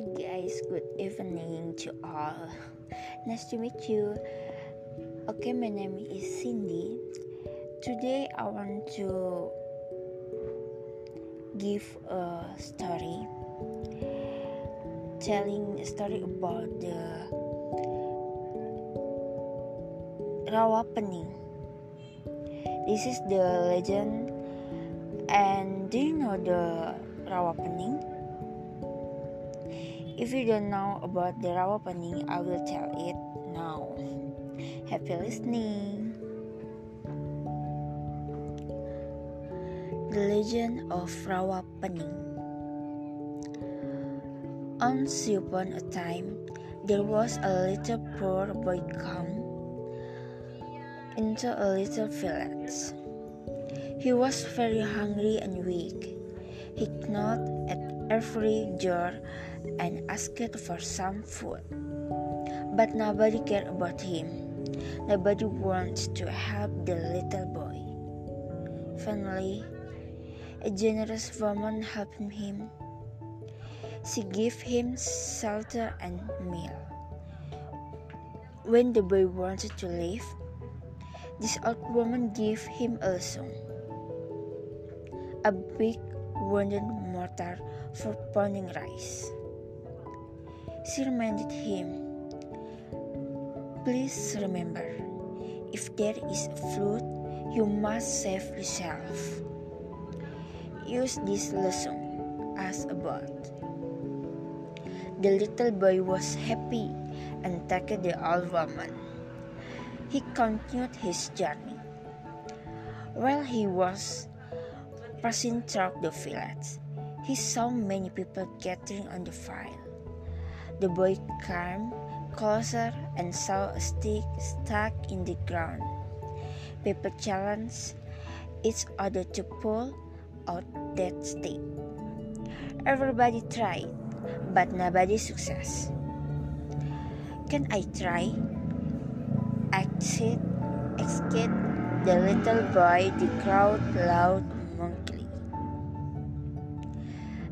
Hi guys, good evening to all. Nice to meet you. Okay, my name is Cindy. Today I want to give a story telling a story about the Rawa Pening. This is the legend and do you know the Rawa Pening? If you don't know about the Rawa Pening, I will tell it now. Happy listening. The Legend of Rawa Pening. Once upon a time, there was a little poor boy come into a little village. He was very hungry and weak. He knocked at every door and asked for some food. But nobody cared about him. Nobody wanted to help the little boy. Finally, a generous woman helped him. She gave him shelter and meal. When the boy wanted to leave, this old woman gave him a song. A big wooden mortar for pounding rice. She reminded him, Please remember, if there is a flood, you must save yourself. Use this lesung as a boat. The little boy was happy and thanked the old woman. He continued his journey. While he was passing through the village, he saw many people gathering on the fire. The boy came closer and saw a stick stuck in the ground. People challenged each other to pull out that stick. Everybody tried, but nobody success. Can I try? Exit, exit the little boy, the crowd loud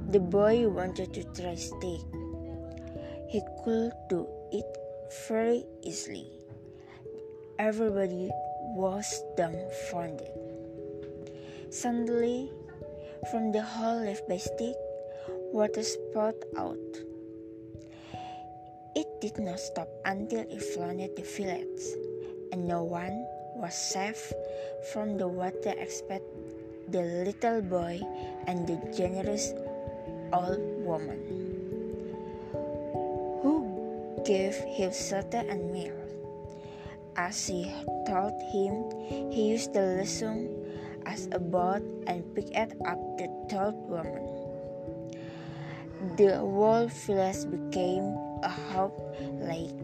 The boy wanted to try stick. He could do it very easily. Everybody was dumbfounded. Suddenly, from the hole left by stick, water spouted out. It did not stop until it flooded the village, and no one was safe from the water except the little boy and the generous old woman, who gave him shelter and meal. As she taught him, he used the lesung as a boat and picked up the old woman. The whole village became a hope lake.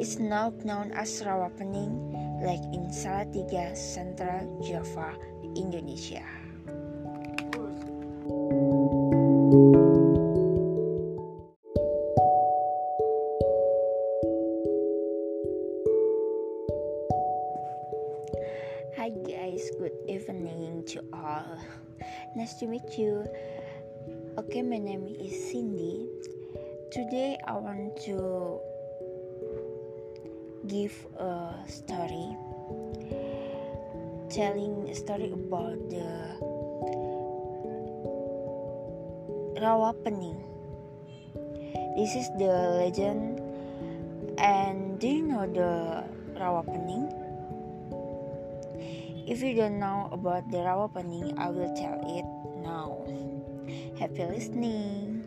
It's now known as Rawapening Lake in Salatiga, Central Java, Indonesia. Hi guys, good evening to all. Nice to meet you. Okay, my name is Cindy. Today I want to give a story telling a story about the Rawa Pening. This is the legend and do you know the Rawa Pening? If you don't know about the Rawa Pening, I will tell it now. Happy listening.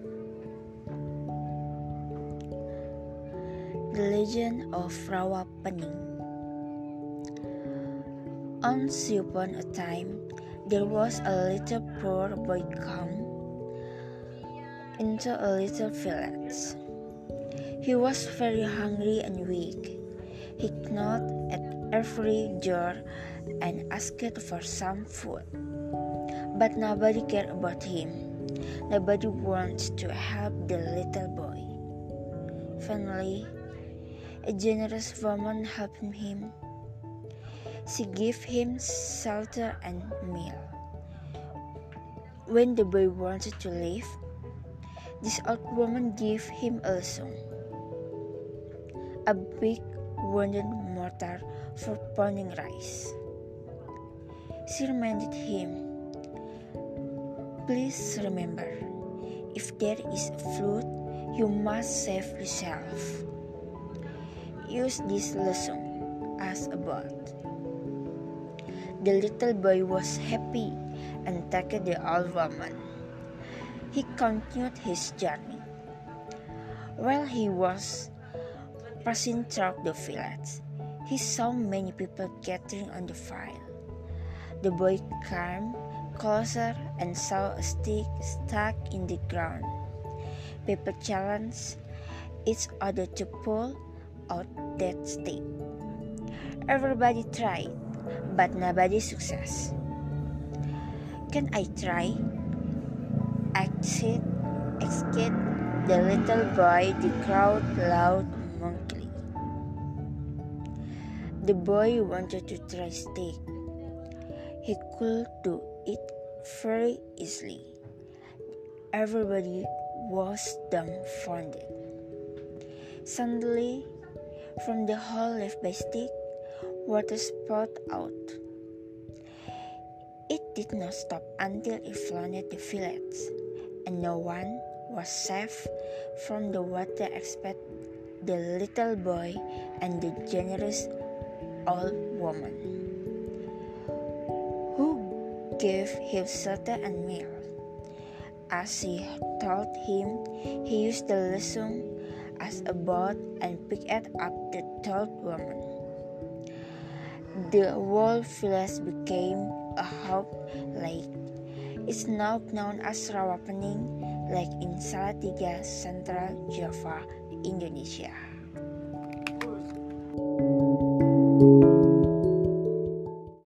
The Legend of Rawa Pening. Once upon a time, there was a little poor boy come into a little village. He was very hungry and weak. He knocked at every door and asked for some food. But nobody cared about him. Nobody wanted to help the little boy. Finally, a generous woman helped him. She gave him shelter and meal. When the boy wanted to leave, This old woman gave him a song. A big wooden mortar for pounding rice. She reminded him, Please remember, if there is a flood, you must save yourself. Use this lesung as a boat. The little boy was happy and thanked the old woman he continued his journey. While he was passing through the village, he saw many people gathering on the fire. The boy came closer and saw a stick stuck in the ground. People challenged each other to pull out that stick. Everybody tried, but nobody success. Can I try? Exit, exit the little boy, the crowd loud monkey. The boy wanted to try steak. He could do it very easily. Everybody was dumbfounded. Suddenly, from the hole left by stick, water spouted out. It did not stop until it flooded the village and no one was safe from the water except the little boy and the generous old woman, who gave him shelter and meal. As he taught him, he used the lesung as a boat and picked up the third woman. The whole village became a hope lake is now known as Rawapening Lake in Salatiga, Central Java, Indonesia.